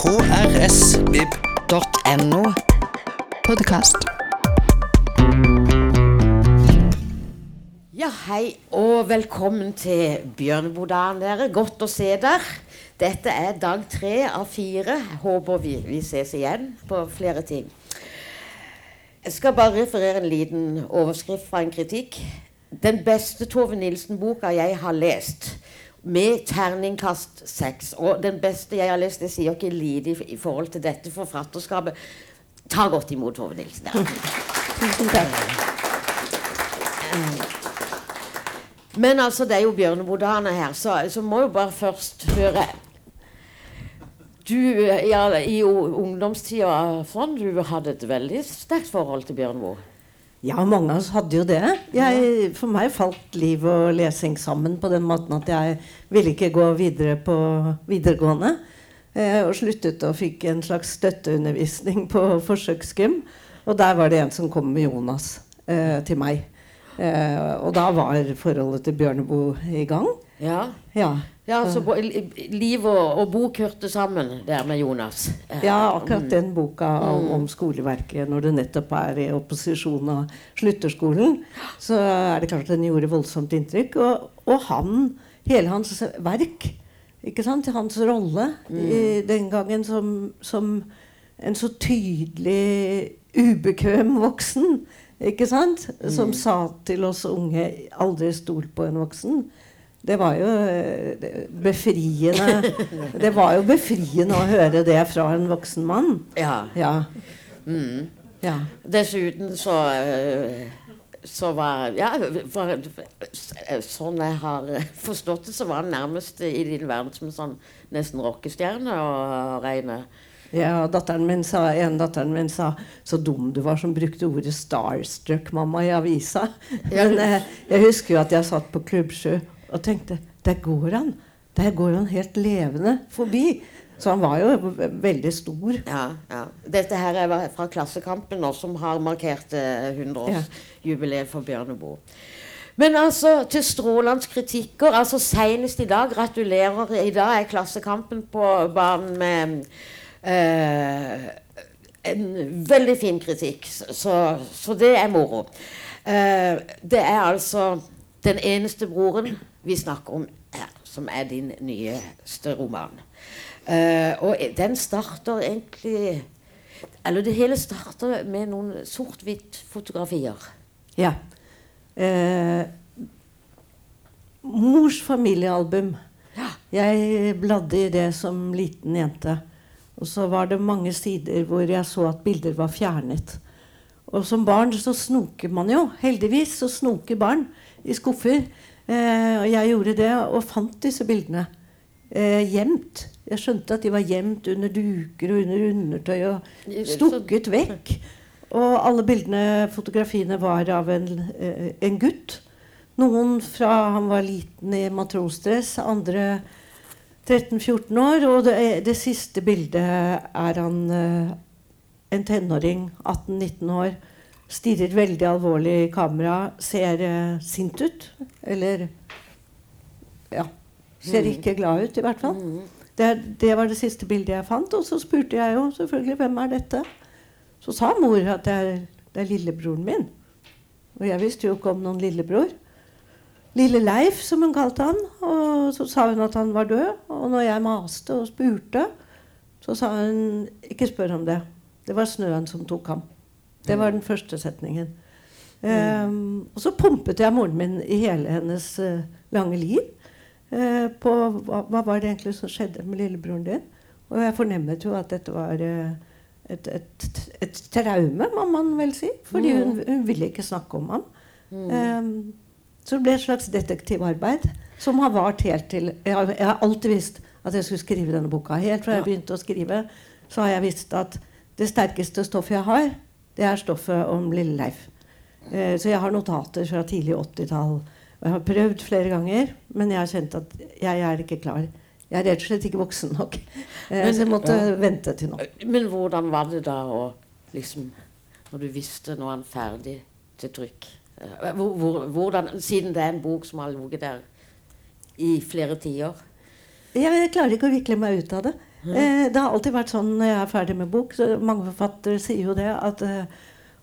krsvib.no. Podkast. Ja, hei og velkommen til Bjørnebodagen, dere. Godt å se dere. Dette er dag tre av fire. Håper vi, vi ses igjen på flere ting. Jeg skal bare referere en liten overskrift fra en kritikk. Den beste Tove Nilsen-boka jeg har lest, med terningkast seks. Og den beste jeg har lest, det sier ikke lite i, i forhold til dette forfatterskapet. Ta godt imot Tove Nilsen. Tusen takk. Men altså, det er jo Bjørnebodane her, så, så må jo bare først høre Du ja, i ungdomstida sånn, du hadde et veldig sterkt forhold til Bjørneboe. Ja, mange av oss hadde jo det. Jeg, for meg falt liv og lesing sammen på den måten at jeg ville ikke gå videre på videregående. Eh, og sluttet og fikk en slags støtteundervisning på forsøksgym. Og der var det en som kom med Jonas eh, til meg. Eh, og da var forholdet til Bjørneboe i gang. Ja, Ja. Ja så bo, Liv og, og bok hørte sammen der med Jonas. Eh, Ja, akkurat den boka om, om skoleverket, når det nettopp er i opposisjon og slutter skolen, så er det klart at den gjorde voldsomt inntrykk. Og, og han, hele hans verk, ikke sant, hans rolle i, den gangen som, som en så tydelig ubekvem voksen, ikke sant, som sa til oss unge 'aldri stol på en voksen'. Det var jo eh, befriende Det var jo befriende å høre det fra en voksen mann. Ja. Ja. Mm. ja. Dessuten så eh, så var Ja, for, sånn jeg har forstått det, så var han nærmest i din verden som en sånn nesten rockestjerne å regne. ja datteren min sa, en datteren min sa 'så dum du var som brukte ordet 'starstruck', mamma, i avisa'. Ja. Men jeg, jeg husker jo at jeg satt på Klubbsjø og tenkte 'der går han'. Der går han helt levende forbi. Så han var jo veldig stor. Ja, ja. Dette her er fra Klassekampen nå, som har markert eh, 100-årsjubileet for Bjørneboe. Men altså, til Strålands kritikker. altså Senest i dag, gratulerer, i dag er Klassekampen på banen med eh, en veldig fin kritikk. Så, så det er moro. Eh, det er altså den eneste broren vi snakker om her, som er din nyeste roman. Uh, og den starter egentlig Eller det hele starter med noen sort-hvitt-fotografier. Ja. Uh, mors familiealbum. Jeg bladde i det som liten jente. Og så var det mange sider hvor jeg så at bilder var fjernet. Og som barn så snoker man jo. Heldigvis så snoker barn i skuffer. Eh, og jeg gjorde det og fant disse bildene eh, gjemt. Jeg skjønte at de var gjemt under duker og under undertøy og stukket vekk. Og alle bildene, fotografiene, var av en, eh, en gutt. Noen fra han var liten i matrosdress, andre 13-14 år. Og det, det siste bildet er han en tenåring, 18-19 år. Stirrer veldig alvorlig i kamera, ser eh, sint ut. Eller ja. Ser ikke glad ut, i hvert fall. Det, det var det siste bildet jeg fant. Og så spurte jeg jo selvfølgelig hvem er dette. Så sa mor at det er, det er lillebroren min. Og jeg visste jo ikke om noen lillebror. Lille Leif, som hun kalte han. Og så sa hun at han var død. Og når jeg maste og spurte, så sa hun ikke spør om det. Det var snøen som tok ham. Det var den første setningen. Um, og så pumpet jeg moren min i hele hennes uh, lange liv uh, på hva, hva var det egentlig som skjedde med lillebroren din. Og jeg fornemmet jo at dette var uh, et, et, et traume, må man vel si. Fordi hun, hun ville ikke snakke om ham. Um, så det ble et slags detektivarbeid som har vart helt til Jeg har, jeg har alltid visst at jeg skulle skrive denne boka. Helt fra jeg begynte å skrive, så har jeg visst at det sterkeste stoffet jeg har, det er stoffet om Lille Leif. Eh, så jeg har notater fra tidlig 80-tall. Og jeg har prøvd flere ganger, men jeg har kjent at jeg er ikke klar. Jeg er rett og slett ikke voksen nok. Eh, Men- så jeg måtte ja. vente til nå. Men hvordan var det da å liksom Når du visste nå er han ferdig til trykk? Eh, Hvor, hvor, hvordan, siden det er en bok som har ligget der i flere tiår. Jeg, jeg klarer ikke å vikle meg ut av det. Eh, det har alltid vært sånn når jeg er ferdig med bok. Så mange forfattere sier jo det. At eh,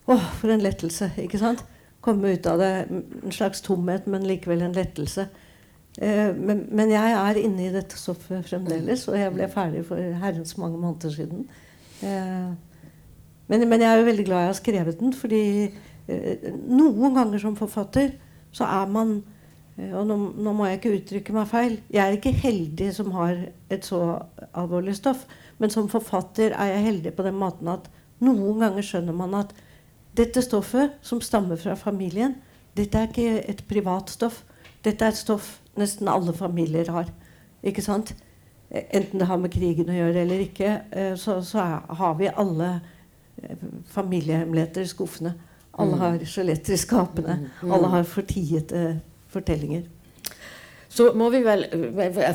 Å, for en lettelse. Ikke sant? Komme ut av det. En slags tomhet, men likevel en lettelse. Eh, men, men, jeg er inne i dette stoffet fremdeles, og jeg ble ferdig for herrens mange måneder siden. Eh, men, men, jeg er jo veldig glad jeg har skrevet den, fordi noen ganger som forfatter så er man Og nå, nå, må jeg ikke uttrykke meg feil. Jeg er ikke heldig som har et så alvorlig stoff. Men som forfatter er jeg heldig på den måten at noen ganger skjønner man at dette stoffet, som stammer fra familien, dette er ikke et privat stoff. Dette er et stoff nesten alle familier har. Ikke sant? Enten det har med krigen å gjøre eller ikke, eh, så, så har vi alle eh, familiehemmeligheter i skuffene. Alle mm. har skjeletter i skapene. Mm. Alle har fortiete fortellinger. Så må vi vel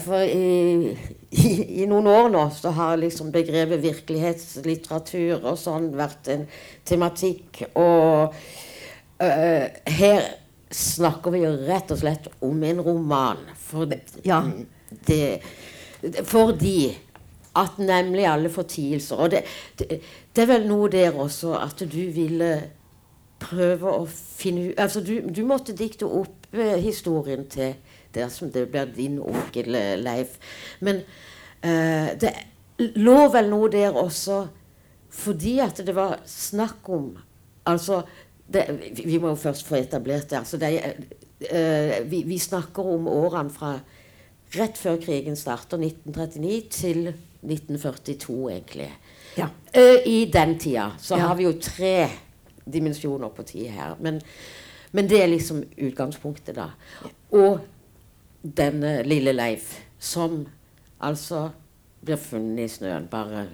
For i, i, i, noen år nå så har liksom begrepet virkelighetslitteratur og sånn vært en tematikk. Og uh, her snakker vi jo rett og slett om en roman. For ja. det, fordi at nemlig alle fortielser Og det, det, det, er vel noe der også at du ville prøve å finne ut Altså du, du måtte dikte opp eh, historien til det som det blir din onkel eh, Leif. Men eh, det lå vel noe der også fordi at det var snakk om Altså det, vi må jo først få etablert det. Altså det eh, vi, vi, snakker om årene fra rett før krigen starter, 1939, til 1942, egentlig. Ja. Uh, I den tida så ja. har vi jo tre dimensjoner på tid her. Men, men, det er liksom utgangspunktet, da. Og denne lille Leif, som altså blir funnet i snøen. bare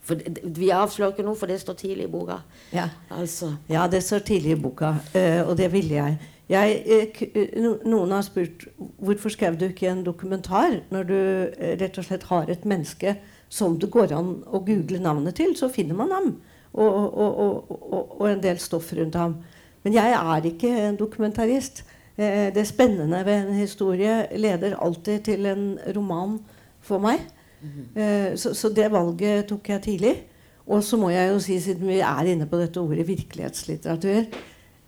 for Vi avslører ikke noe, for det står tidlig i boka. Ja, altså. ja det står tidlig i boka, uh, og det ville jeg. jeg uh, noen har spurt hvorfor skrev du ikke en dokumentar når du rett og slett har et menneske som det går an å google navnet til, så finner man ham. Og, og, og, og en del stoff rundt ham. Men jeg er ikke en dokumentarist. det spennende ved en historie leder alltid til en roman for meg. Eh, så, så, det valget tok jeg tidlig. Og så må jeg jo si, siden vi er inne på dette ordet virkelighetslitteratur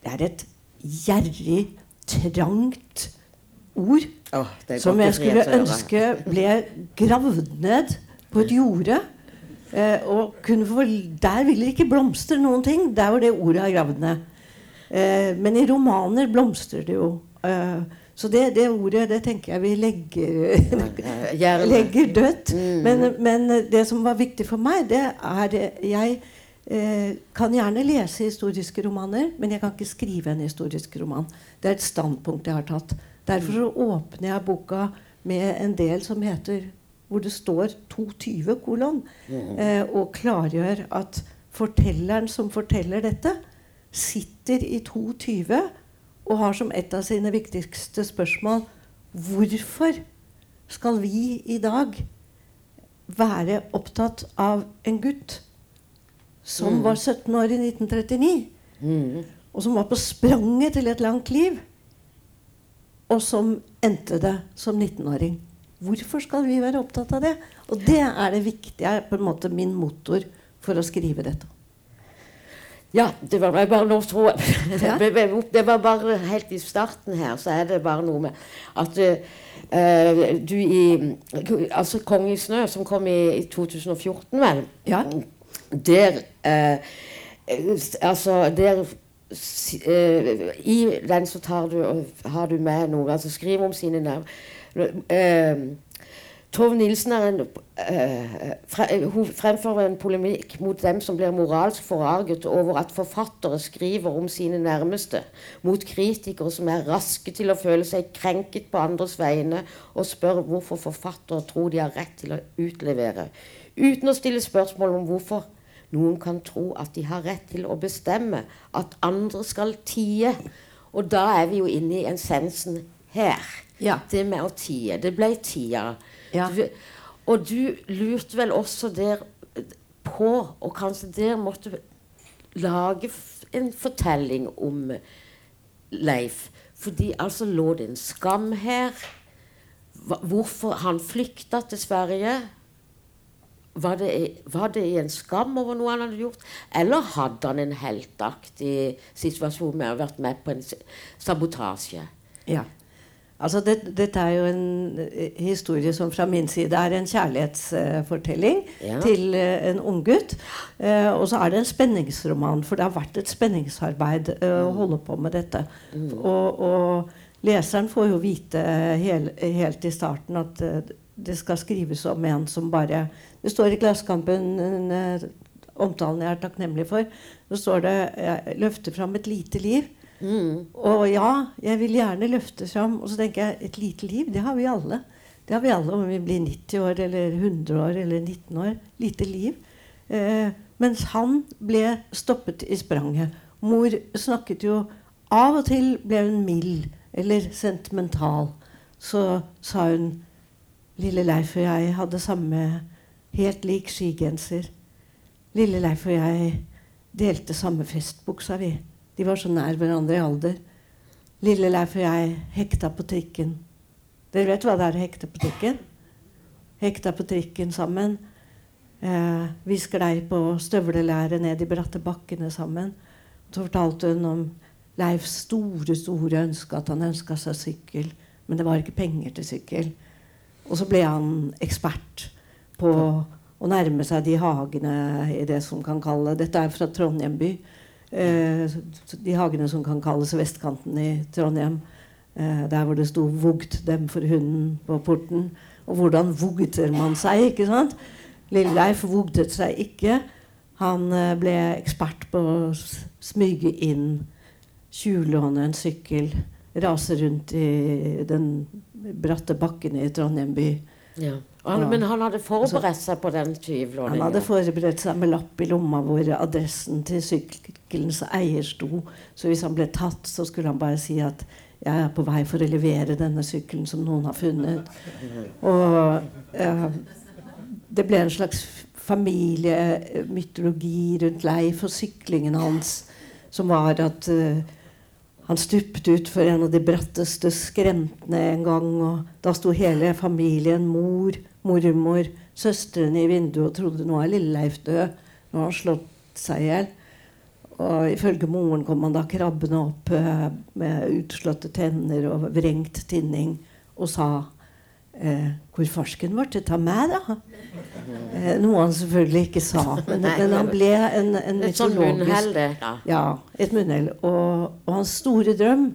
Det er et gjerrig, trangt ord oh, som jeg skulle ønske ble gravd ned på et jorde. Eh, og for, der vil det ikke blomstre noen ting. Der hvor det ordet er gravd ned. Eh, men i romaner blomstrer det jo. Eh, så det, det, ordet det tenker jeg vi legger, legger dødt. Mm. Men, men, det som var viktig for meg, det er Jeg eh, kan gjerne lese historiske romaner, men jeg kan ikke skrive en historisk roman. Det er et standpunkt jeg har tatt. Derfor så åpner jeg boka med en del som heter hvor det står 220 kolon, mm. eh, og klargjør at fortelleren som forteller dette, sitter i 220 og har som et av sine viktigste spørsmål hvorfor skal vi i dag være opptatt av en gutt som mm. var 17 år i 1939, mm. og som var på spranget til et langt liv, og som endte det som 19-åring? Hvorfor skal vi være opptatt av det? Og det er det viktige, på en måte min motor for å skrive dette. Ja, det var bare nå tror jeg Det var bare helt i starten her, så er det bare noe med at uh, du i Altså 'Konge i snø', som kom i, i 2014, vel, ja. der uh, Altså, der uh, I den så tar du, har du med noe Altså skriv om sine nerver. Tove Nilsen er en, uh, fre, hun fremfører en polemikk mot dem som blir moralsk forarget over at forfattere skriver om sine nærmeste, mot kritikere som er raske til å føle seg krenket på andres vegne, og spør hvorfor forfattere tror de har rett til å utlevere, uten å stille spørsmål om hvorfor noen kan tro at de har rett til å bestemme at andre skal tie. Og da er vi jo inne i essensen her. Ja. Det med å tie. Det ble tida. Ja. Du, og du lurte vel også der på, og kanskje der måtte lage en fortelling om Leif. Fordi altså lå det en skam her. Hvorfor han flykta til Sverige. var det, var det en skam over noe han hadde gjort, eller hadde han en heltaktig situasjon med å ha vært med på en sabotasje? Ja. Altså, det, dette er jo en eh, historie som fra min side er en kjærlighetsfortelling Ja. til eh, en unggutt. Eh, og så er det en spenningsroman, for det har vært et spenningsarbeid eh, å holde på med dette. Og, og leseren får jo vite hel, helt i starten at det skal skrives om en som bare Det står i Klassekampen, en, eh, omtalen jeg er takknemlig for, så står det 'løfter fram et lite liv'. Mm. Og ja, jeg vil gjerne løfte fram. Og så tenker jeg et lite liv, det har vi alle. Det har vi alle om vi blir 90 år eller 100 år eller 19 år. Lite liv. Eh, mens han ble stoppet i spranget. Mor snakket jo Av og til ble hun mild eller sentimental. Så sa hun Lille Leif og jeg hadde samme helt lik skigenser. Lille Leif og jeg delte samme festbuksa, vi. De var så nær hverandre i alder. Lille Leif og jeg hekta på trikken. Dere vet hva det er å hekte på trikken? Hekta på trikken sammen. Eh, vi sklei på støvlelæret ned de bratte bakkene sammen. Så fortalte hun om Leifs store, store ønske at han ønska seg sykkel. Men det var ikke penger til sykkel. Og så ble han ekspert på å nærme seg de hagene i det som kan kalle Dette er fra Trondheim by. Eh, de hagene som kan kalles vestkanten i Trondheim. Eh, der hvor det sto 'vugt dem for hunden' på porten. Og hvordan vogter man seg, ikke sant? Lille Leif vogdet seg ikke. Han eh, ble ekspert på å smyge inn, tjuvlåne en sykkel, rase rundt i den bratte bakken i Trondheim by. Ja. Han. Men han hadde forberedt seg på den tyvlåningen? Han hadde forberedt seg med lapp i lomma hvor adressen til sykkelens eier sto. Så hvis han ble tatt, så skulle han bare si at 'jeg er på vei for å levere denne sykkelen som noen har funnet'. Og eh, det ble en slags familiemytologi rundt Leif og syklingen hans, som var at eh, han stupte utfor en av de bratteste skrentene en gang, og da sto hele familien, mor, mormor, søstrene i vinduet og trodde nå er lille Leif død. Nå har han slått seg i hjel. Og ifølge moren kom han da krabbende opp eh, med utslåtte tenner og vrengt tinning og sa eh, 'Hvor farsken ble å ta meg, da?' Eh, noe han selvfølgelig ikke sa. Men, men han ble en, en Et sånn munnhell, det. Ja. ja, et munnhell. Og, og hans store drøm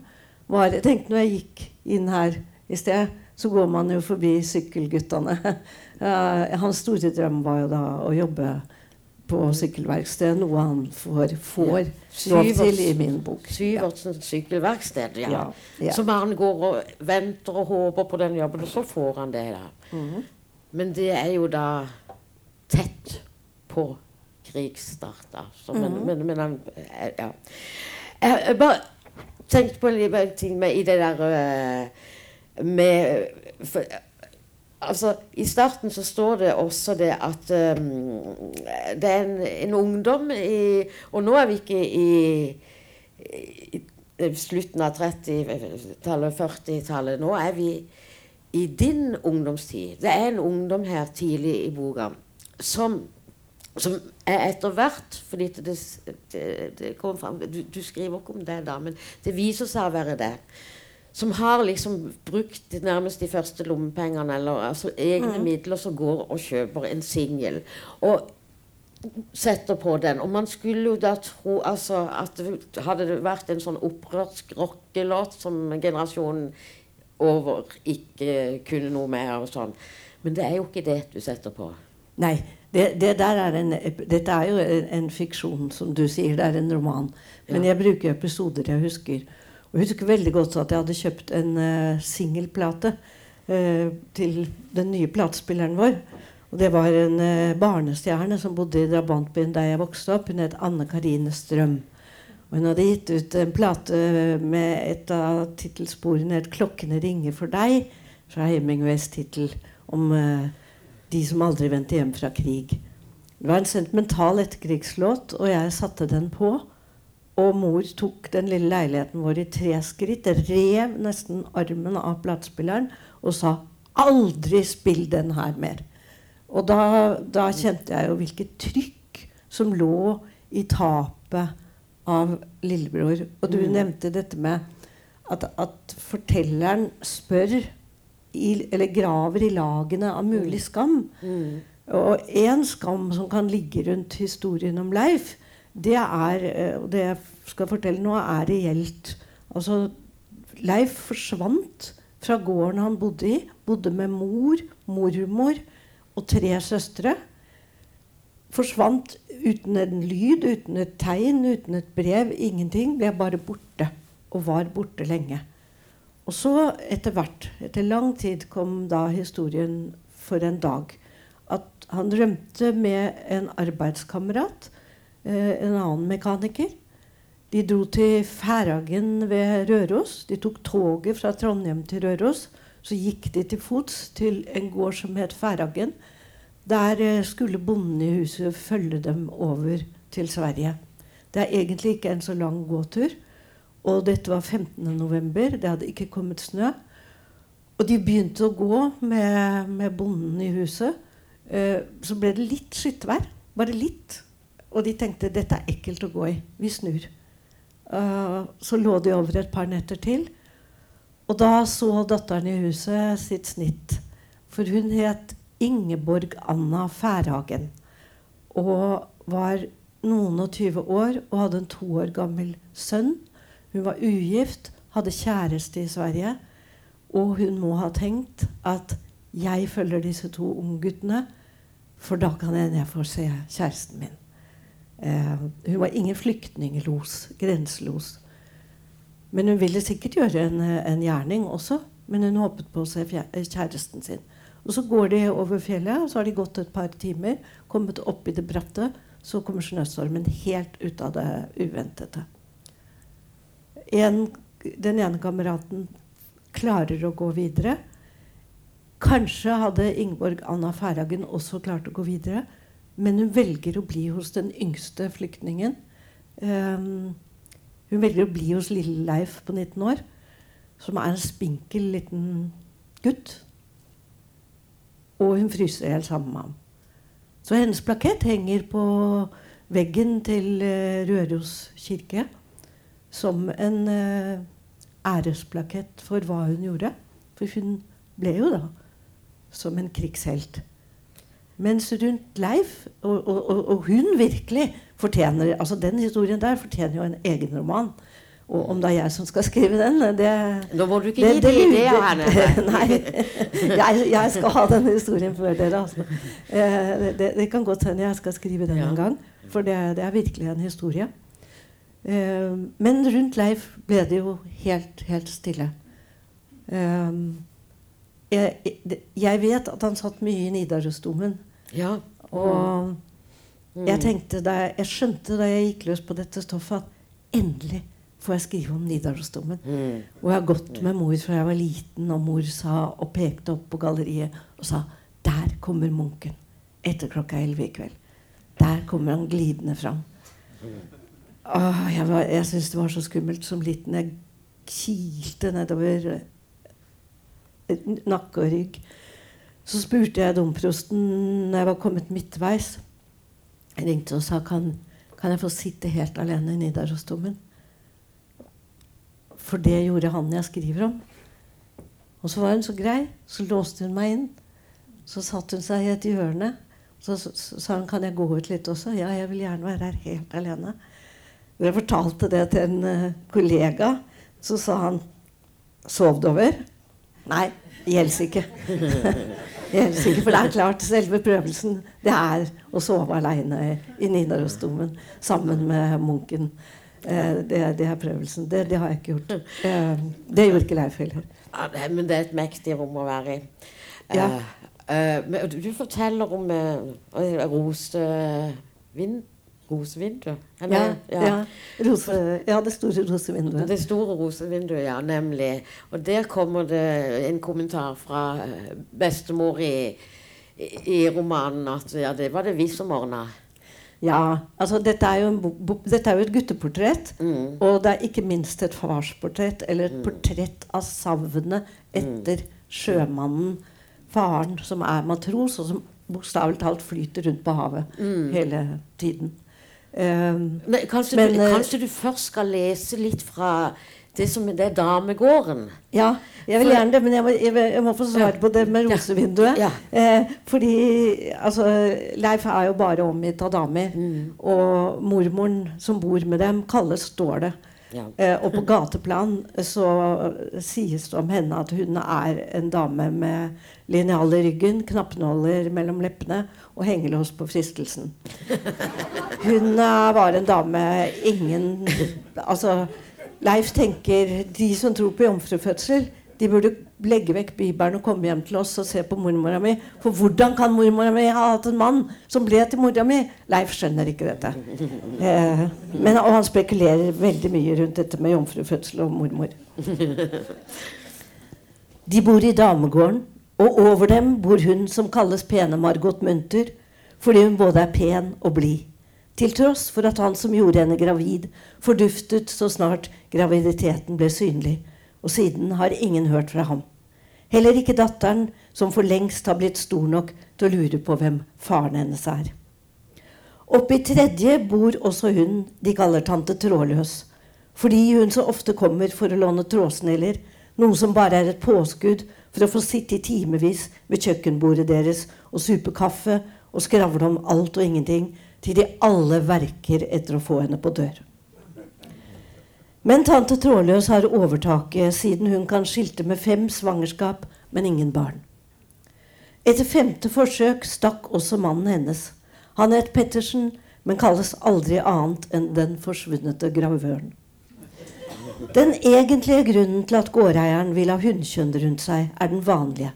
var Jeg tenkte når jeg gikk inn her i sted, så går man jo forbi sykkelguttene. Hans store drøm var jo da å jobbe på sykkelverksted, noe han får, får lov til i min bok. Syvertsens sykkelverksted, ja. Ja, ja. Som han går og venter og håper på den jobben, og så får han det. da. Mhm. Men det er jo da tett på krigsstart, da. Så, men, Mhm. men, men han eh, Ja. Jeg, jeg bare tenkte på en liten ting med i det der øh, med for, Altså, I starten så står det også det at um, det er en, en ungdom i Og nå er vi ikke i, i, slutten av 30-tallet, 40-tallet. Nå er vi i din ungdomstid. Det er en ungdom her tidlig i boka som, som er etter hvert Fordi det, det, det kommer fram du, du skriver ikke om det, da, men det viser seg å være det som har liksom brukt nærmest de første lommepengene eller altså egne midler, som går og kjøper en singel. Og setter på den. Og man skulle jo da tro altså, at hadde det vært en sånn opprørsk rockelåt som generasjonen over ikke kunne noe med og sånn. Men det er jo ikke det du setter på. Nei, det, det er en, dette er jo en, en fiksjon, som du sier. Det er en roman. Men Ja. jeg bruker episoder jeg husker. Og jeg husker veldig godt at jeg hadde kjøpt en uh, singelplate uh, til den nye platespilleren vår. Og det var en uh, barnestjerne som bodde i drabantbyen der jeg vokste opp. Hun het Anne Karine Strøm. Og hun hadde gitt ut en plate med et av tittelsporene het 'Klokkene ringer for deg', fra Hemingways tittel om de som aldri vendte hjem fra krig. Det var en sentimental etterkrigslåt, og jeg satte den på. Og mor tok den lille leiligheten vår i tre skritt, rev nesten armen av platespilleren og sa 'aldri spill den her mer'. Og da, da kjente jeg jo hvilket trykk som lå i tapet av lillebror. Og du nevnte dette med at, at fortelleren spør i, eller graver i lagene av mulig skam. Og én skam som kan ligge rundt historien om Leif, det er eh, og det jeg skal fortelle nå, er reelt. Altså, Leif forsvant fra gården han bodde i. Bodde med mor, mormor og tre søstre. Forsvant uten en lyd, uten et tegn, uten et brev. Ingenting. Ble bare borte. Og var borte lenge. Og så, etter hvert, etter lang tid, kom da historien for en dag. At han rømte med en arbeidskamerat, en annen mekaniker. De dro til Færhagen ved Røros. De tok toget fra Trondheim til Røros. Så gikk de til fots til en gård som het Færhagen. Der eh, skulle bonden i huset følge dem over til Sverige. Det er egentlig ikke en så lang gåtur. Og dette var 15. november. Det hadde ikke kommet snø. Og de begynte å gå med, med bonden i huset. Eh, så ble det litt skyttvær. Bare litt. Og de tenkte dette er ekkelt å gå i. Vi snur. Uh, så lå de over et par netter til. Og da så datteren i huset sitt snitt. For hun het Ingeborg Anna Færhagen. Og var noen og tyve år og hadde en to år gammel sønn. Hun var ugift, hadde kjæreste i Sverige. Og hun må ha tenkt at jeg følger disse to ungguttene, for da kan jeg hende jeg får se kjæresten min. Eh, hun var ingen flyktninglos, grenselos. Men hun ville sikkert gjøre en, en gjerning også. Men hun håpet på å se kjæresten sin. Og Så går de over fjellet, og så har de gått et par timer, kommet opp i det bratte. Så kommer snøstormen helt ut av det uventede. En, den ene kameraten klarer å gå videre. Kanskje hadde Ingeborg Anna Færhagen også klart å gå videre. Men hun velger å bli hos den yngste flyktningen. Um, hun velger å bli hos lille Leif på 19 år, som er en spinkel liten gutt. Og hun fryser i hjel sammen med ham. Så hennes plakett henger på veggen til uh, Røros kirke som en uh, æresplakett for hva hun gjorde. For hun ble jo da som en krigshelt. Mens rundt Leif, og, og, og, hun virkelig fortjener altså Den historien der fortjener jo en egen roman. Og om det er jeg som skal skrive den det, Nå må du ikke det, gi det, her nede. Nei. Jeg, jeg, skal ha den historien før dere. Altså. Eh, det, det, kan godt hende jeg skal skrive den ja. en gang. For det, det, er virkelig en historie. Eh, men rundt Leif ble det jo helt, helt stille. Eh, jeg, jeg, vet at han satt mye i Nidarosdomen. Ja. Og jeg tenkte da jeg, jeg skjønte da jeg gikk løs på dette stoffet, at endelig får jeg skrive om Nidarosdomen. Mm. Og jeg har gått med mor fra jeg var liten, og mor sa og pekte opp på galleriet og sa Der kommer munken. Etter klokka elleve i kveld. Der kommer han glidende fram. Åh, jeg var, jeg syntes det var så skummelt som liten. Jeg kilte nedover eh, nakke og rygg. Så spurte jeg domprosten når jeg var kommet midtveis. Jeg ringte og sa kan, kan jeg få sitte helt alene i Nidarosdomen. For det gjorde han jeg skriver om. Og så var hun så grei. Så låste hun meg inn. Så satte hun seg i et hjørne. Så sa hun kan jeg gå ut litt også. Ja, jeg vil gjerne være her helt alene. Jeg fortalte det til en uh, kollega, så sa han Sov du over? Nei, gjelder ikke. Jeg ikke, for det er klart, selve prøvelsen det er å sove aleine i Nidarosdomen sammen med munken. Eh, det, det, er prøvelsen. Det, det, har jeg ikke gjort. Eh, det gjorde ikke Leif heller. Ja, det, men det er et mektig rom å være i. Ja. Uh, uh, du forteller om eh, rosevind rosevindu? Ja, ja. Ja. Rose, ja, det store rosevinduet. Det store rosevinduet, ja. Nemlig. Og der kommer det en kommentar fra eh, bestemor i, i, romanen at ja, det var det vi som ordna. Ja. altså Dette er jo, en, dette er jo et gutteportrett. Mm. Og det er ikke minst et farsportrett, eller et mm. portrett av savnet etter mm. sjømannen, faren som er matros, og som bokstavelig talt flyter rundt på havet hele tiden. Um, Men kanskje, Men, du, eh, kanskje du først skal lese litt fra det som det er damegården? Ja, jeg vil gjerne det, men jeg må, jeg, jeg må få svare Ja. på det med rosevinduet. Ja. Eh, fordi altså, Leif er jo bare omgitt av damer. Mm. Og mormoren som bor med dem, kalles Ståle. Eh, og på gateplan så sies det om henne at hun er en dame med linjal i ryggen, knappenåler mellom leppene og hengelås på fristelsen. Hun eh, var en dame ingen Altså, Leif tenker de som tror på jomfrufødsel, de burde legge vekk Bibelen og komme hjem til oss og se på mormora mi. For hvordan kan mormora mi ha hatt en mann som ble til mora mi? Leif skjønner ikke dette. Eh, men, og han spekulerer veldig mye rundt dette med jomfrufødsel og mormor. De bor i damegården, og over dem bor hun som kalles pene Margot Munter, fordi hun både er pen og blid. Til tross for at han som gjorde henne gravid, forduftet så snart graviditeten ble synlig, og siden har ingen hørt fra ham. Heller ikke datteren, som for lengst har blitt stor nok til å lure på hvem faren hennes er. Oppe i tredje bor også hun de kaller tante Trådløs, fordi hun så ofte kommer for å låne trådsneller, noe som bare er et påskudd for å få sitte i timevis ved kjøkkenbordet deres og supe kaffe og skravle om alt og ingenting, til de alle verker etter å få henne på dør. Men tante Trådløs har overtaket, siden hun kan skilte med fem svangerskap, men ingen barn. Etter femte forsøk stakk også mannen hennes. Han het Pettersen, men kalles aldri annet enn den forsvunnete gravøren. Den egentlige grunnen til at gårdeieren vil ha hunnkjønn rundt seg, er den vanlige.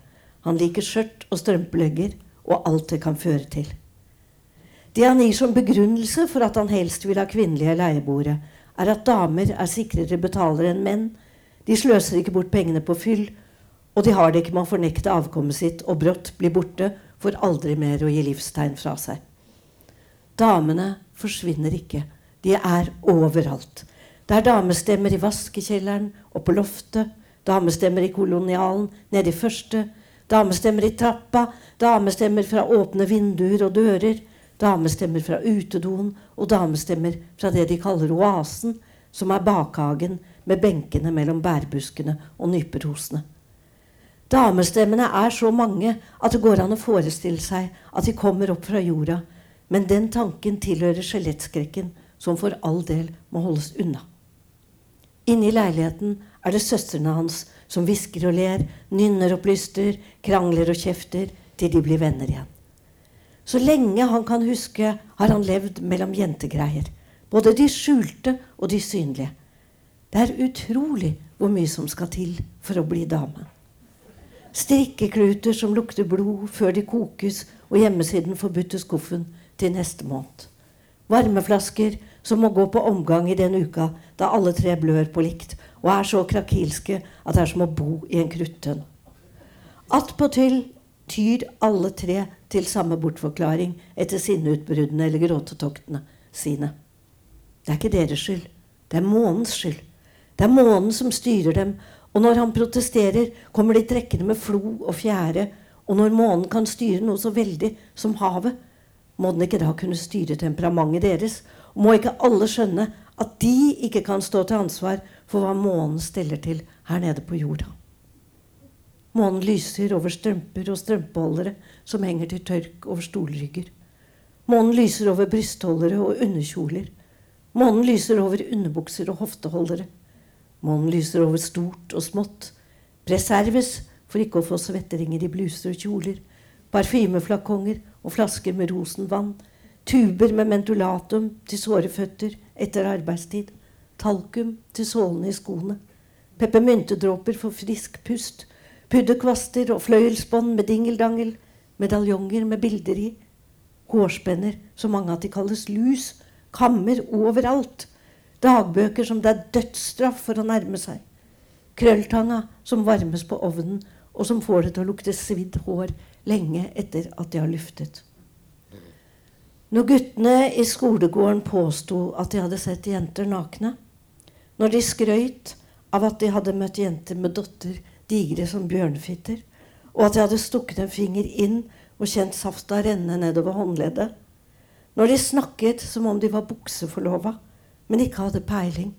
Han liker skjørt og strømpelegger og alt det kan føre til. Det han gir som begrunnelse for at han helst vil ha kvinnelige leieboere, er at damer er sikrere betalere enn menn, de sløser ikke bort pengene på fyll, og de har det ikke med å fornekte avkommet sitt og brått bli borte for aldri mer å gi livstegn fra seg. Damene forsvinner ikke. De er overalt. Det er damestemmer i vaskekjelleren og på loftet, damestemmer i kolonialen nede i første, damestemmer i trappa, damestemmer fra åpne vinduer og dører, damestemmer fra utedoen og damestemmer fra det de kaller oasen, som er bakhagen med benkene mellom bærbuskene og nyperosene. Damestemmene er så mange at det går an å forestille seg at de kommer opp fra jorda, men den tanken tilhører skjelettskrekken, som for all del må holdes unna. Inne i leiligheten er det søstrene hans som hvisker og ler, nynner og plystrer, krangler og kjefter til de blir venner igjen. Så lenge han kan huske, har han levd mellom jentegreier. Både de skjulte og de synlige. Det er utrolig hvor mye som skal til for å bli dame. Strikkekluter som lukter blod før de kokes og gjemmes i den forbudte skuffen til neste måned. Varmeflasker som må gå på omgang i den uka da alle tre blør på likt og er så krakilske at det er som å bo i en kruttønn. Attpåtil tyr alle tre til samme bortforklaring etter sinneutbruddene eller gråtetoktene sine. Det er ikke deres skyld. Det er månens skyld. Det er månen som styrer dem, og når han protesterer, kommer de trekkende med flo og fjære, og når månen kan styre noe så veldig som havet, må den ikke da kunne styre temperamentet deres? Og må ikke alle skjønne at de ikke kan stå til ansvar for hva månen steller til her nede på jorda? Månen lyser over strømper og strømpeholdere som henger til tørk over stolrygger. Månen lyser over brystholdere og underkjoler. Månen lyser over underbukser og hofteholdere. Månen lyser over stort og smått. Preserves for ikke å få svetteringer i bluser og kjoler. Parfymeflakonger og flasker med rosenvann. Tuber med mentolatum til såre føtter etter arbeidstid. Talkum til sålene i skoene. Peppermyntedråper for frisk pust. Pudderkvaster og fløyelsbånd med dingeldangel. Medaljonger med bilder i. Hårspenner, så mange at de kalles lus. Kammer overalt. Dagbøker som det er dødsstraff for å nærme seg. Krølltanga som varmes på ovnen, og som får det til å lukte svidd hår lenge etter at de har luftet. Når guttene i skolegården påsto at de hadde sett jenter nakne, når de skrøyt av at de hadde møtt jenter med dotter digre som bjørnefitter, og at jeg hadde stukket en finger inn og kjent safta renne nedover håndleddet. Når de snakket som om de var bukseforlova, men ikke hadde peiling,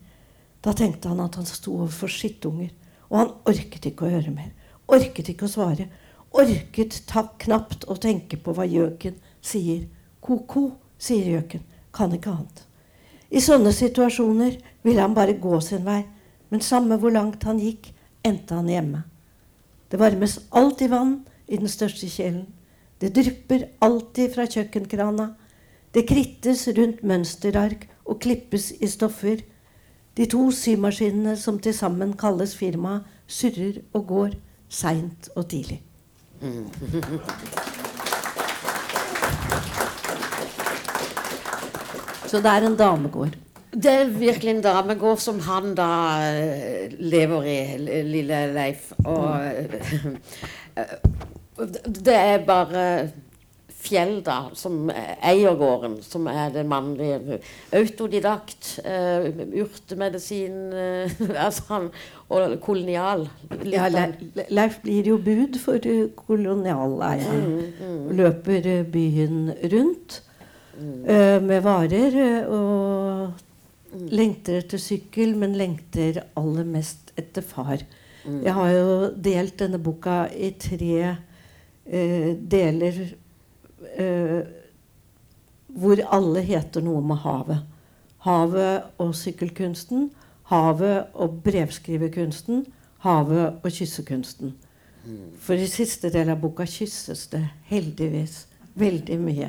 da tenkte han at han sto overfor skittunger, og han orket ikke å høre mer. Orket ikke å svare. Orket ta knapt å tenke på hva gjøken sier. Ko-ko, sier gjøken. Kan ikke annet. I sånne situasjoner ville han bare gå sin vei, men samme hvor langt han gikk, endte han hjemme. Det varmes alltid vann i den største kjelen. Det drypper alltid fra kjøkkenkrana. Det krittes rundt mønsterark og klippes i stoffer. De to symaskinene som til sammen kalles firma, surrer og går seint og tidlig. Så det er en damegård. Det er virkelig en damegård som han da eh, lever i, lille Leif. Og eh, det er bare Fjell, da, som eier gården, som er den mannlige. Autodidakt. Uh, urtemedisin uh, altså han, Og kolonial. Ja, Le- Leif blir jo bud for eh, kolonialeieren. mm. Løper eh, byen rundt eh, med varer og lengter etter sykkel, men lengter aller mest etter far. Jeg har jo delt denne boka i tre eh, deler eh, hvor alle heter noe med havet. Havet og sykkelkunsten, havet og brevskriverkunsten, havet og kyssekunsten. For i siste del av boka kysses det heldigvis veldig mye.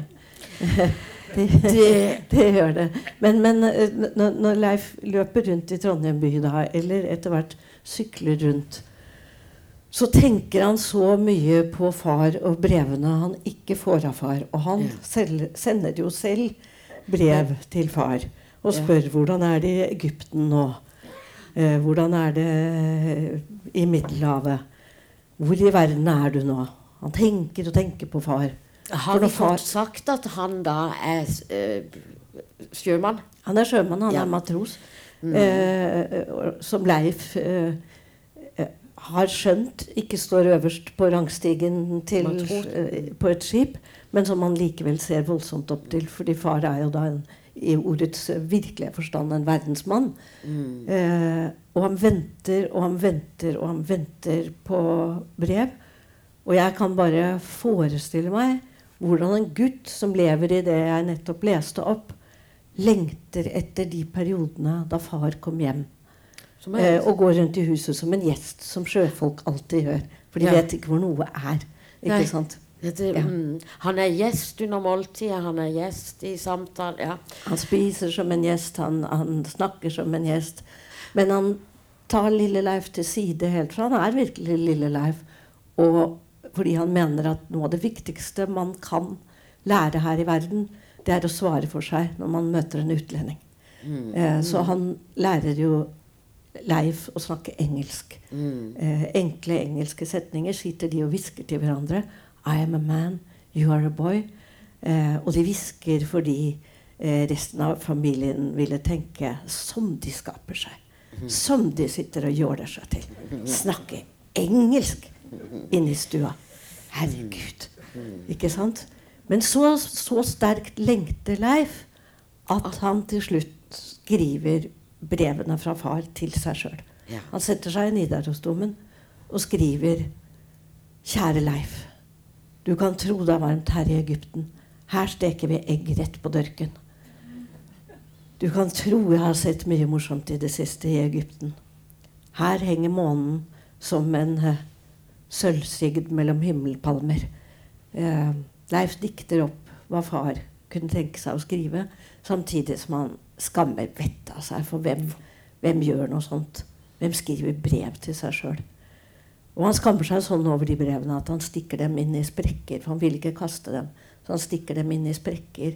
det, det, gjør det. Men, men eh, når, når Leif løper rundt i Trondheim by da, eller etter hvert sykler rundt, så tenker han så mye på far og brevene han ikke får av far. Og han selv, sender jo selv brev til far og spør hvordan er det i Egypten nå. Eh, hvordan er det i Middelhavet? Hvor i verden er du nå? Han tenker og tenker på far. Har vi fått sagt at han da er uh, sjømann? Han er sjømann, han Ja. er matros. Mm. Uh, som Leif eh, har skjønt ikke står øverst på rangstigen til, på et skip, men som han likevel ser voldsomt opp til, fordi far er jo da en, i ordets virkelige forstand en verdensmann. Eh, og han venter og han venter og han venter på brev. Og jeg kan bare forestille meg hvordan en gutt som lever i det jeg nettopp leste opp, lengter etter de periodene da far kom hjem. Eh, og går rundt i huset som en gjest, som sjøfolk alltid gjør. For de Ja. vet ikke hvor noe er. Ikke Nei. sant? Dette, Ja. mm, han er gjest under måltidet, han er gjest i samtale. Ja. Han spiser som en gjest, han, han snakker som en gjest. Men han tar Lille Leif til side helt, for han er virkelig Lille Leif. Og fordi han mener at noe av det viktigste man kan lære her i verden, det er å svare for seg når man møter en utlending. Eh, så han lærer jo Leif å snakke engelsk. Eh, enkle engelske setninger sitter de og hvisker til hverandre. I am a man, you are a boy. Eh, og de hvisker fordi eh, resten av familien ville tenke som de skaper seg. Som de sitter og jåler seg til. Snakke engelsk inne i stua. Herregud. Ikke sant? Men så, så sterkt lengter Leif at han til slutt skriver brevene fra far til seg sjøl. Han setter seg i Nidarosdomen og skriver Kjære Leif. Du kan tro det er varmt her i Egypten. Her steker vi egg rett på dørken. Du kan tro jeg har sett mye morsomt i det siste i Egypten. Her henger månen som en uh, sølvsigd mellom himmelpalmer. Eh, Leif dikter opp hva far kunne tenke seg å skrive, samtidig som han skammer vettet av seg. For hvem, hvem gjør noe sånt? Hvem skriver brev til seg sjøl? Og han skammer seg sånn over de brevene at han stikker dem inn i sprekker. For han vil ikke kaste dem. Så han stikker dem inn i sprekker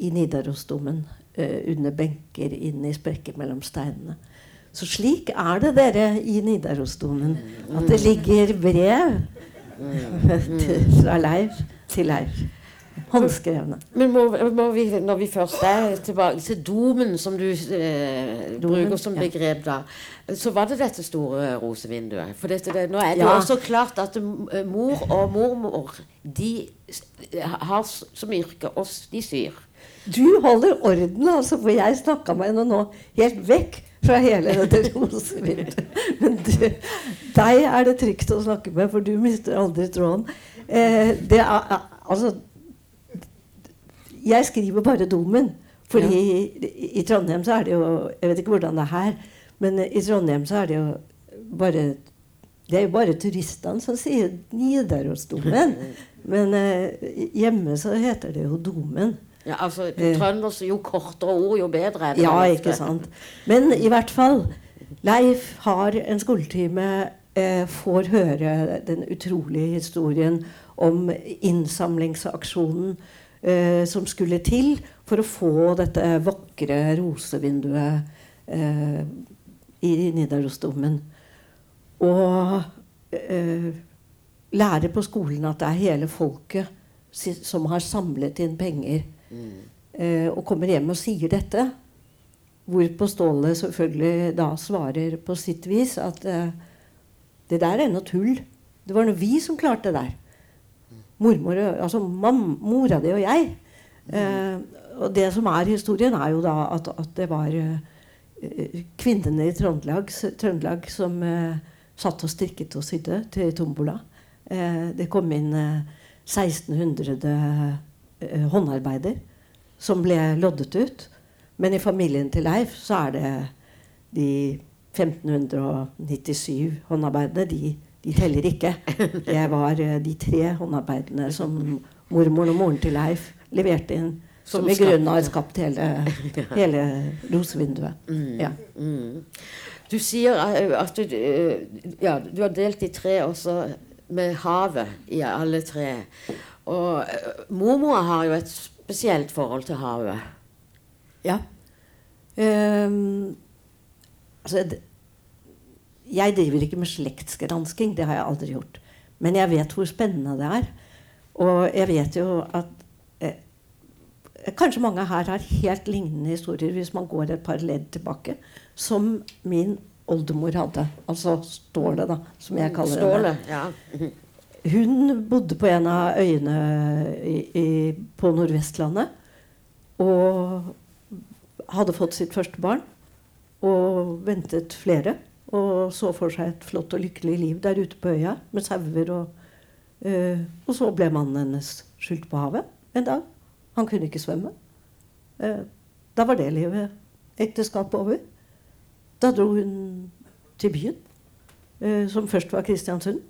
i Nidarosdomen. eh, under benker, inn i sprekker mellom steinene. Så slik er det, dere, i Nidarosdomen. At det ligger brev fra Leif til Leif. Håndskrevne. Men må, må vi, når vi først er tilbake til domen, som du eh, Domen, bruker som begrep, da, så var det dette store rosevinduet. For dette, det, nå er det Ja. også klart at eh, mor og mormor de har som yrke oss, de syr. Du holder orden, altså, for jeg snakka meg nå helt vekk fra hele dette rosevinduet. Men du, deg er det trygt å snakke med, for du mister aldri tråden. Eh, det er, altså Jeg skriver bare domen. Fordi i, i Trondheim så er det jo Jeg vet ikke hvordan det er her, men i Trondheim så er det jo bare Det er jo bare turistene som sier Nidarosdomen. Men eh, hjemme så heter det jo Domen. Ja, altså, på Eh. trøndersk, jo kortere ord, jo bedre er det. Ja, ikke sant. Men i hvert fall. Leif har en skoletime, eh, får høre den utrolige historien om innsamlingsaksjonen eh, som skulle til for å få dette vakre rosevinduet eh, i Nidarosdomen. Og eh, lære på skolen at det er hele folket som har samlet inn penger og kommer hjem og sier dette. Hvorpå Ståle selvfølgelig da svarer på sitt vis at eh, det der er noe tull. Det var noe vi som klarte det der. Mormor, altså mam, mora di og jeg. Eh, og det som er historien, er jo da at, at det var eh, eh, kvinnene i Trøndelag, Trøndelag som eh, satt og strikket og sydde til tombola. Eh, det kom inn eh, 1600 eh, håndarbeider som ble loddet ut. Men i familien til Leif så er det de 1597 håndarbeidene. De, de teller ikke. Det var eh, de tre håndarbeidene som mormoren og moren til Leif leverte inn. Som, Som i grunnen har skapt hele, hele rosevinduet. Ja. Mm. Du sier eh, at du, eh, ja, du har delt i tre også med havet i alle tre. Og eh, mormor har jo et spesielt forhold til havet. Ja. Um, altså, jeg driver ikke med slektsgransking, det har jeg aldri gjort. Men jeg vet hvor spennende det er. Og jeg vet jo at eh, Kanskje mange her har helt lignende historier hvis man går et par ledd tilbake, som min oldemor hadde. Altså Ståle, da, som jeg kaller henne. Ståle. Ja. Hun bodde på en av øyene i, i, på Nordvestlandet. Og hadde fått sitt første barn. Og ventet flere. Og så for seg et flott og lykkelig liv der ute på øya med sauer. Og, eh, og så ble mannen hennes skyldt på havet en dag. Han kunne ikke svømme. Eh, da var det livet. Ekteskapet over. Da dro hun til byen, eh, som først var Kristiansund.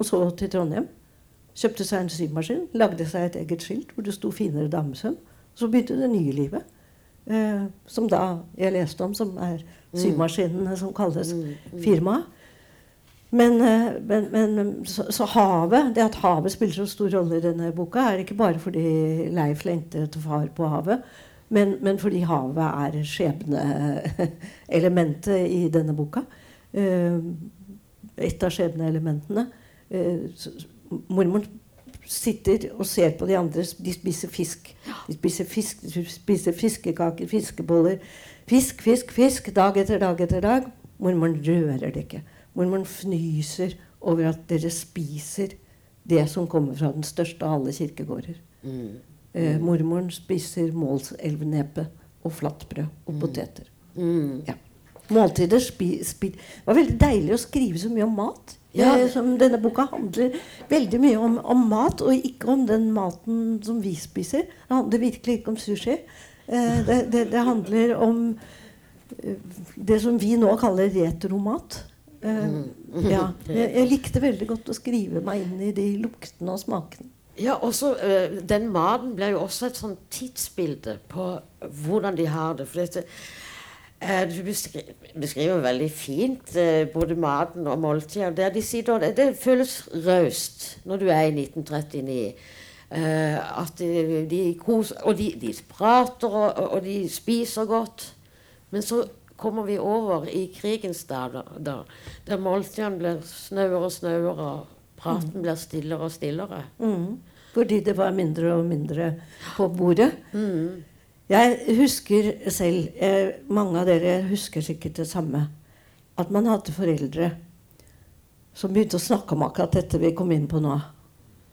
Og så til Trondheim. Kjøpte seg en symaskin, lagde seg et eget skilt hvor det sto 'finere damesøm'. Så begynte det nye livet. Eh, som da jeg leste om, som er symaskinene som kalles firmaet. Men, eh, men, men så, så havet, det at havet spiller så stor rolle i denne boka, er ikke bare fordi Leif lengter etter far på havet, men, men fordi havet er skjebneelementet i denne boka. Eh, et av skjebneelementene. Eh, s- mormor sitter og ser på de andre. De spiser fisk. De spiser fisk, de spiser fiskekaker, fiskeboller. Fisk, fisk, fisk, dag etter dag etter dag. Mormoren rører det ikke. Mormoren fnyser over at dere spiser det som kommer fra den største av alle kirkegårder. Mm. Eh, mormoren spiser målselvnepe og flatbrød og poteter. Mm. Ja. Måltider Det var veldig deilig å skrive så mye om mat. Ja. Eh, som denne boka handler veldig mye om, om mat, og ikke om den maten som vi spiser. Det handler virkelig ikke om sushi. Eh, det, det, det handler om eh, det som vi nå kaller retromat. Eh, ja. jeg, jeg likte veldig godt å skrive meg inn i de luktene og smakene. Ja, også Den maten blir jo også et sånn tidsbilde på hvordan de har det. For dette, du beskri beskriver veldig fint eh, både maten og måltidet. Der de sier da, det, føles raust når du er i 1939. eh, at de, koser Og de, de prater, og, og de spiser godt. Men så kommer vi over i krigens dager, da, der måltidene blir snauere og snauere, og praten blir stillere og stillere. Mm. Fordi det var mindre og mindre på bordet. Jeg husker selv eh, Mange av dere husker sikkert det samme. At man hadde foreldre som begynte å snakke om akkurat dette vi kom inn på nå.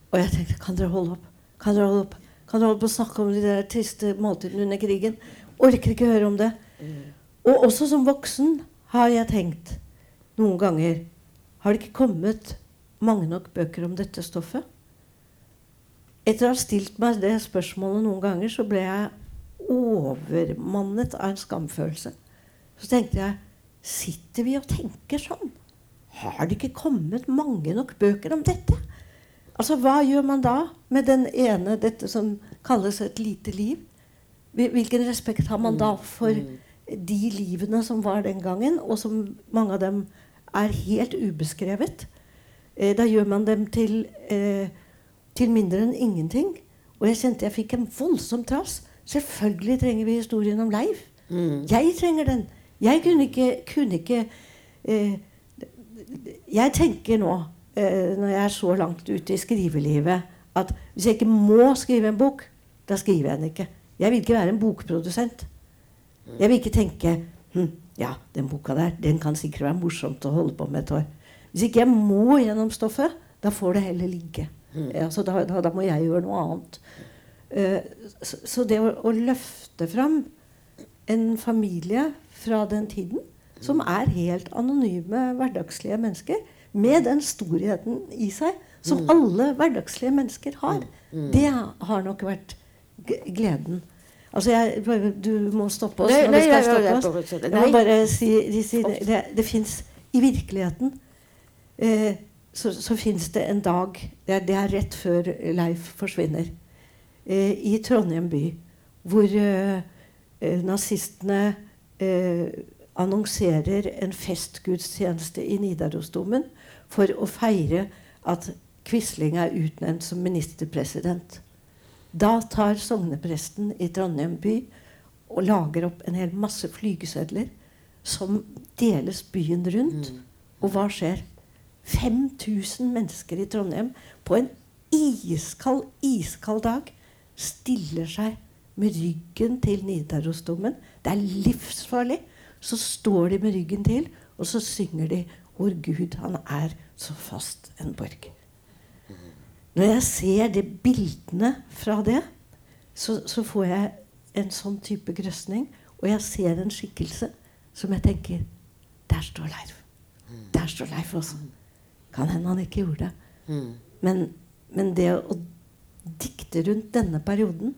Og jeg tenkte kan dere holde opp? Kan dere holde opp? Kan dere holde på å snakke om de der triste måltidene under krigen? Orker ikke høre om det. Og også som voksen har jeg tenkt noen ganger Har det ikke kommet mange nok bøker om dette stoffet? Etter å ha stilt meg det spørsmålet noen ganger, så ble jeg overmannet av en skamfølelse. Så tenkte jeg Sitter vi og tenker sånn? Har det ikke kommet mange nok bøker om dette? Altså, Hva gjør man da med den ene, dette som kalles et lite liv? Hvilken respekt har man da for de livene som var den gangen, og som mange av dem er helt ubeskrevet? Eh, da gjør man dem til, eh, til mindre enn ingenting. Og jeg kjente jeg fikk en voldsom trass. Selvfølgelig trenger vi historien om Leiv. Jeg trenger den. Jeg kunne ikke, kunne ikke eh, Jeg tenker nå, eh, når jeg er så langt ute i skrivelivet, at hvis jeg ikke må skrive en bok, da skriver jeg den ikke. Jeg vil ikke være en bokprodusent. Jeg vil ikke tenke hm, ja, den boka der den kan sikkert være morsomt å holde på med et år. Hvis ikke jeg må gjennom stoffet, da får det heller ligge. Altså, da, da, da, må jeg gjøre noe annet. Uh, så, det å, løfte fram en familie fra den tiden, som er helt anonyme, hverdagslige mennesker, med den storheten i seg som mm. alle hverdagslige mennesker har, mm. det har nok vært gleden. Altså jeg, Du må stoppe oss når vi skal stoppe oss. Jeg må bare si, si det, det fins i virkeligheten eh, så, så fins det en dag det er, det er, rett før Leif forsvinner. Eh, I Trondheim by. Hvor eh, nazistene eh, annonserer en festgudstjeneste i Nidarosdomen for å feire at Quisling er utnevnt som ministerpresident. Da tar sognepresten i Trondheim by og lager opp en hel masse flygesedler som deles byen rundt. Mm. Og hva skjer? 5000 mennesker i Trondheim på en iskald, iskald dag stiller seg med ryggen til Nidarosdomen. Det er livsfarlig. Så står de med ryggen til, og så synger de 'Hvor Gud, han er så fast en borg'. Når jeg ser de bildene fra det, så, så, får jeg en sånn type grøsning. Og jeg ser en skikkelse som jeg tenker Der står Leif. Der står Leif også. Kan hende han ikke gjorde det. Men, men, det å dikte rundt denne perioden,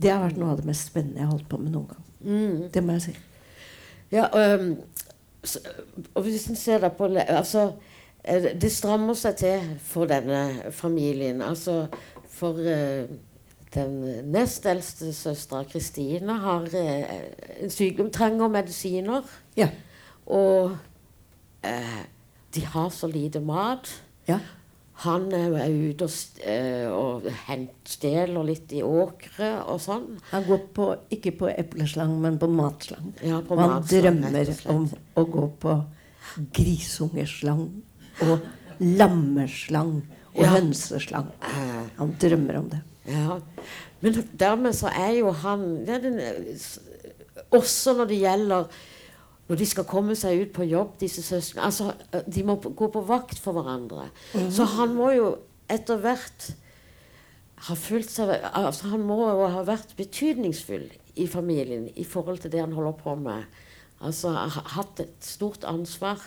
det har vært noe av det mest spennende jeg har holdt på med noen gang. Det må jeg si. Ja, um, så, og hvis en ser det på altså det strammer seg til for denne familien. Altså for uh, den nest eldste søstera, Kristine, har uh, en sykdom, trenger medisiner. Ja. Og uh, de har så lite mat. Ja. Han er ute og, og stjeler litt i åkre og sånn. Han går på, ikke på epleslang, men på matslang. Ja, på og han matslang, drømmer om å gå på grisungeslang og lammeslang og Ja. hønseslang. Han drømmer om det. Ja. Men dermed så er jo han ja, den, Også når det gjelder når de skal komme seg ut på jobb, disse søsknene altså, De må gå på vakt for hverandre. Så han må jo etter hvert ha følt seg altså Han må jo ha vært betydningsfull i familien i forhold til det han holder på med. Altså ha- hatt et stort ansvar.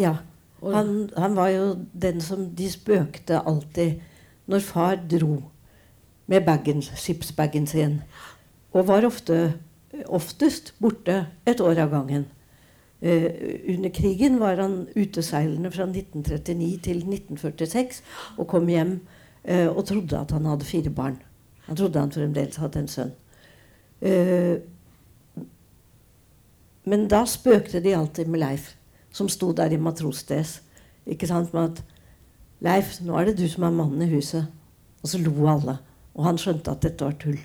Ja. Han, han var jo den som de spøkte alltid når far dro med bagen, skipsbagen sin. Og var ofte, oftest borte et år av gangen. Eh, under krigen var han uteseilende fra 1939 til 1946 og kom hjem eh, og trodde at han hadde fire barn. Han trodde han fremdeles hadde en sønn. Eh, men da spøkte de alltid med Leif, som sto der i matrosdress. Ikke sant, med at 'Leif, nå er det du som er mannen i huset.' Og så lo alle. Og han skjønte at dette var tull.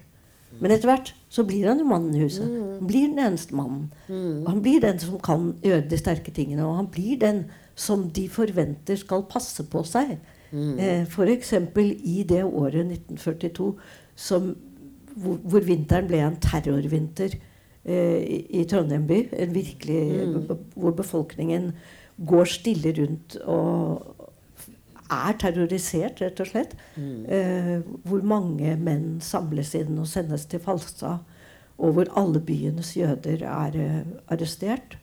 Men etter hvert så blir han jo mannen i huset. Han blir den eneste mannen. Og han blir den som kan gjøre de sterke tingene. Og han blir den som de forventer skal passe på seg. Mm. Eh, F.eks. i det året 1942 som, hvor, hvor vinteren ble en terrorvinter eh, i, i Trondheim by. En virkelig, Mm. Hvor befolkningen går stille rundt og er terrorisert, rett og slett. Mm. Eh, hvor mange menn samles inn og sendes til Falstad. Og hvor alle byens jøder er eh, arrestert.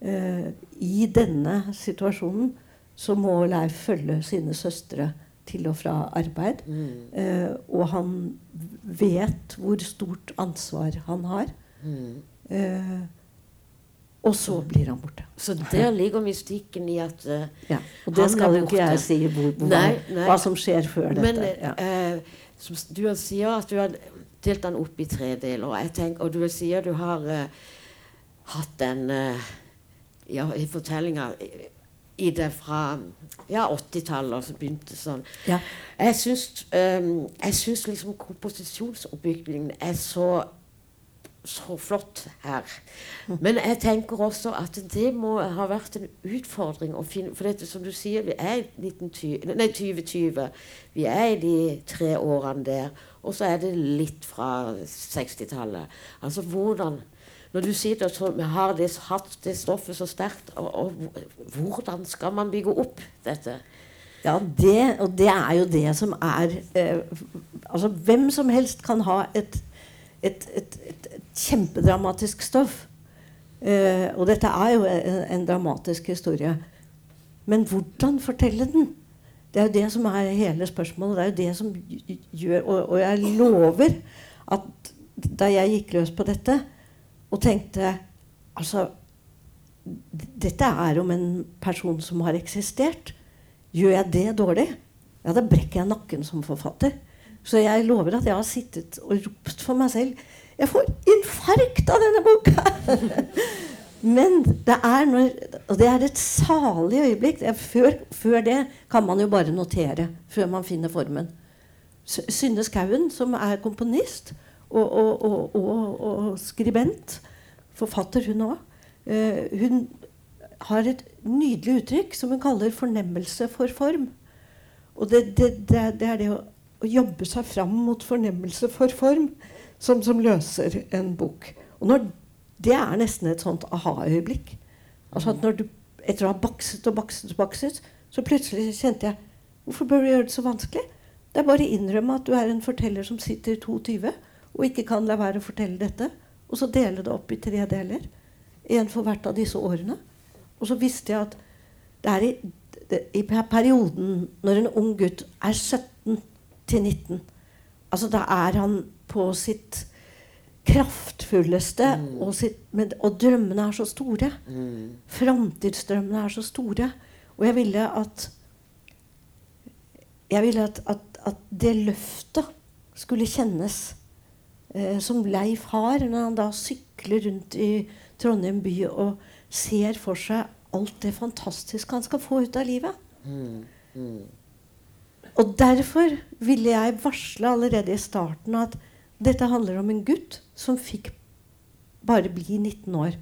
Eh, I denne situasjonen så må Leif følge sine søstre til og fra arbeid. Mm. Eh, og han vet hvor stort ansvar han har. Mm. Og så blir han borte. Så der ligger mystikken i at uh, Ja, og det skal jo ikke jeg si hvor, hvor, Nei, nei. hva som skjer før Men dette. Ja. uh, som du sier at du har delt den opp i tre deler. Og, tenker, og du sier du har uh, hatt den ja, i fortellinga i- i det fra ja, 80-tallet, som begynte sånn. Ja. Jeg syns, um, jeg syns liksom komposisjonsoppbyggingen er så så flott her. Men jeg tenker også at det må ha vært en utfordring å finne For dette som du sier, vi er i 1920, nei, 2020. Vi er i de tre årene der. Og så er det litt fra 60-tallet. Altså hvordan Når du sitter at vi har det, hatt det stoffet så sterkt, og, og hvordan skal man bygge opp dette? Ja, det, og det er jo det som er eh, Altså, hvem som helst kan ha et, et, et, et, et kjempedramatisk stoff. Eh, og dette er jo en, en dramatisk historie. Men hvordan fortelle den? Det er jo det som er hele spørsmålet. Det er jo det som gjør Og, og jeg lover at da jeg gikk løs på dette og tenkte Altså Dette er om en person som har eksistert. Gjør jeg det dårlig? Ja, da brekker jeg nakken som forfatter. Så jeg lover at jeg har sittet og ropt for meg selv. Jeg får infarkt av denne boka! Men det er når det er et salig øyeblikk. Før, før det kan man jo bare notere. Før man finner formen. Synne Skauen, som er komponist og, og, og, og, skribent, forfatter hun òg, eh, hun har et nydelig uttrykk som hun kaller 'fornemmelse for form'. Og det, det, det, det er det å, å jobbe seg fram mot fornemmelse for form som, som løser en bok. Og når, det er nesten et sånt aha-øyeblikk. Altså at når du, Etter å ha bakset og bakset og bakset, så plutselig kjente jeg Hvorfor bør du gjøre det så vanskelig? Det er bare å innrømme at du er en forteller som sitter i 22 og ikke kan la være å fortelle dette, og så dele det opp i tre deler. En for hvert av disse årene. Og så visste jeg at det er i, det, i perioden når en ung gutt er 17 til 19 Altså da er han på sitt kraftfulleste, og, sitt, men, og drømmene er så store. Mm. Framtidsdrømmene er så store. Og jeg ville at Jeg ville at, at, at det løftet skulle kjennes eh, som Leif har når han da sykler rundt i Trondheim by og ser for seg alt det fantastiske han skal få ut av livet. Mm. Mm. Og derfor ville jeg varsle allerede i starten at dette handler om en gutt som fikk bare bli 19 år.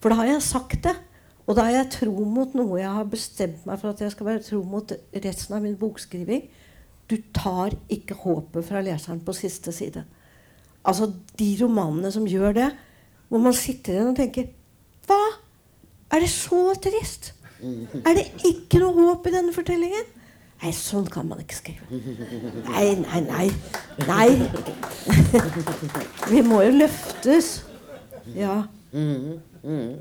For da har jeg sagt det. Og da er jeg tro mot noe jeg har bestemt meg for at jeg skal være tro mot resten av min bokskriving. Du tar ikke håpet fra leseren på siste side. Altså de romanene som gjør det, hvor man sitter igjen og tenker Hva? Er det så trist? Er det ikke noe håp i denne fortellingen? Nei, sånn kan man ikke skrive. Nei, nei, nei. Nei. Vi må jo løftes. Ja. Mm, mm.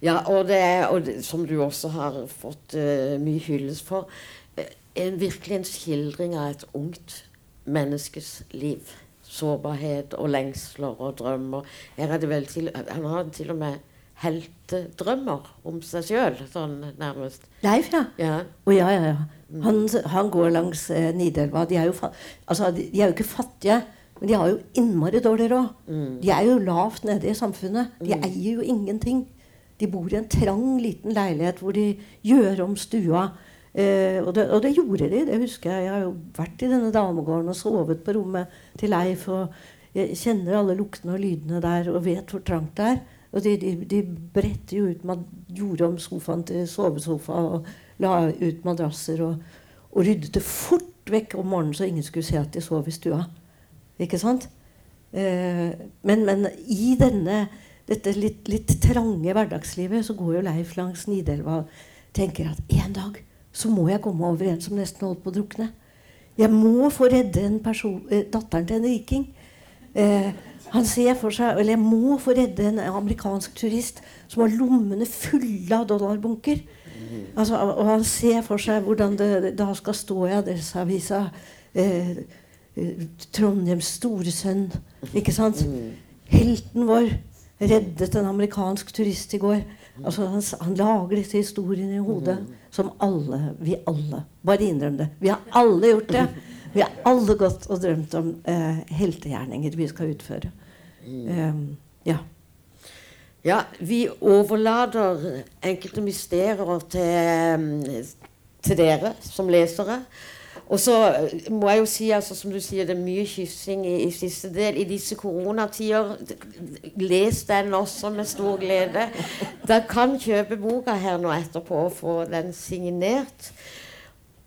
Ja, og det er, og det, som du også har fått uh, mye hyllest for, eh, en virkelig en skildring av et ungt menneskes liv. Sårbarhet og lengsler og drømmer. Her er det vel til, han har til og med heltedrømmer om seg sjøl, sånn nærmest. Leif, ja. Ja. Å ja, ja, ja. Han, han går langs eh, Nidelva. De er, altså, de, de er jo ikke fattige, men de har jo innmari dårlig råd. De er jo lavt nede i samfunnet. De eier jo ingenting. De bor i en trang, liten leilighet hvor de gjør om stua. Eh, og, det, og det gjorde de. Det husker jeg. Jeg har jo vært i denne damegården og sovet på rommet til Leif. Og jeg kjenner alle luktene og lydene der og vet hvor trangt det er. Og de, de, de bredte jo ut, man gjorde om sofaen til sovesofa og la ut madrasser. Og, og ryddet det fort vekk om morgenen så ingen skulle se at de sov i stua. Ikke sant? Eh, men, men, i denne, dette litt, litt, trange hverdagslivet så går jo Leif langs Nidelva og tenker at en dag så må jeg komme over en som nesten holdt på å drukne. Jeg må få redde eh, datteren til en riking. Eh, han ser for seg, eller Jeg må få redde en amerikansk turist som har lommene fulle av dollarbunker. Altså, og han ser for seg hvordan det da skal stå i Adresseavisa eh, Trondheims store sønn. Ikke sant? Helten vår reddet en amerikansk turist i går. Altså, han, han lager disse historiene i hodet som alle, vi alle Bare innrøm det. Vi har alle gjort det. Vi har alle gått og drømt om eh, heltegjerninger vi skal utføre. Um, ja. Ja, vi overlater enkelte mysterier til, til dere som lesere. Og så må jeg jo si, altså, som du sier, det er mye kyssing i, i siste del. I disse koronatider, les den også med stor glede. Dere kan kjøpe boka her nå etterpå og få den signert.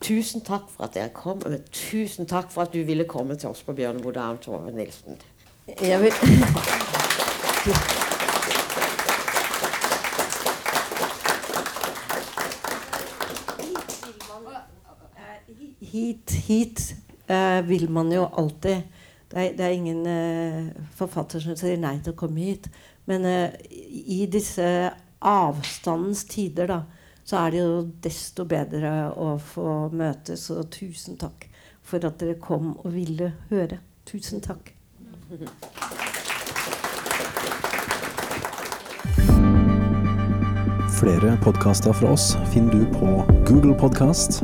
Tusen takk for at dere kom, og tusen takk for at du ville komme til oss på Bjørneboe Dam, Tove Nilsen. Jeg vil hit, hit uh, vil man jo alltid Det er, det er ingen uh, forfatter som sier nei til å komme hit. Men uh, i disse avstandens tider, da, så er det jo desto bedre å få møtes. Og tusen takk for at dere kom og ville høre. Tusen takk. Flere podkaster fra oss finner du på Google Podkast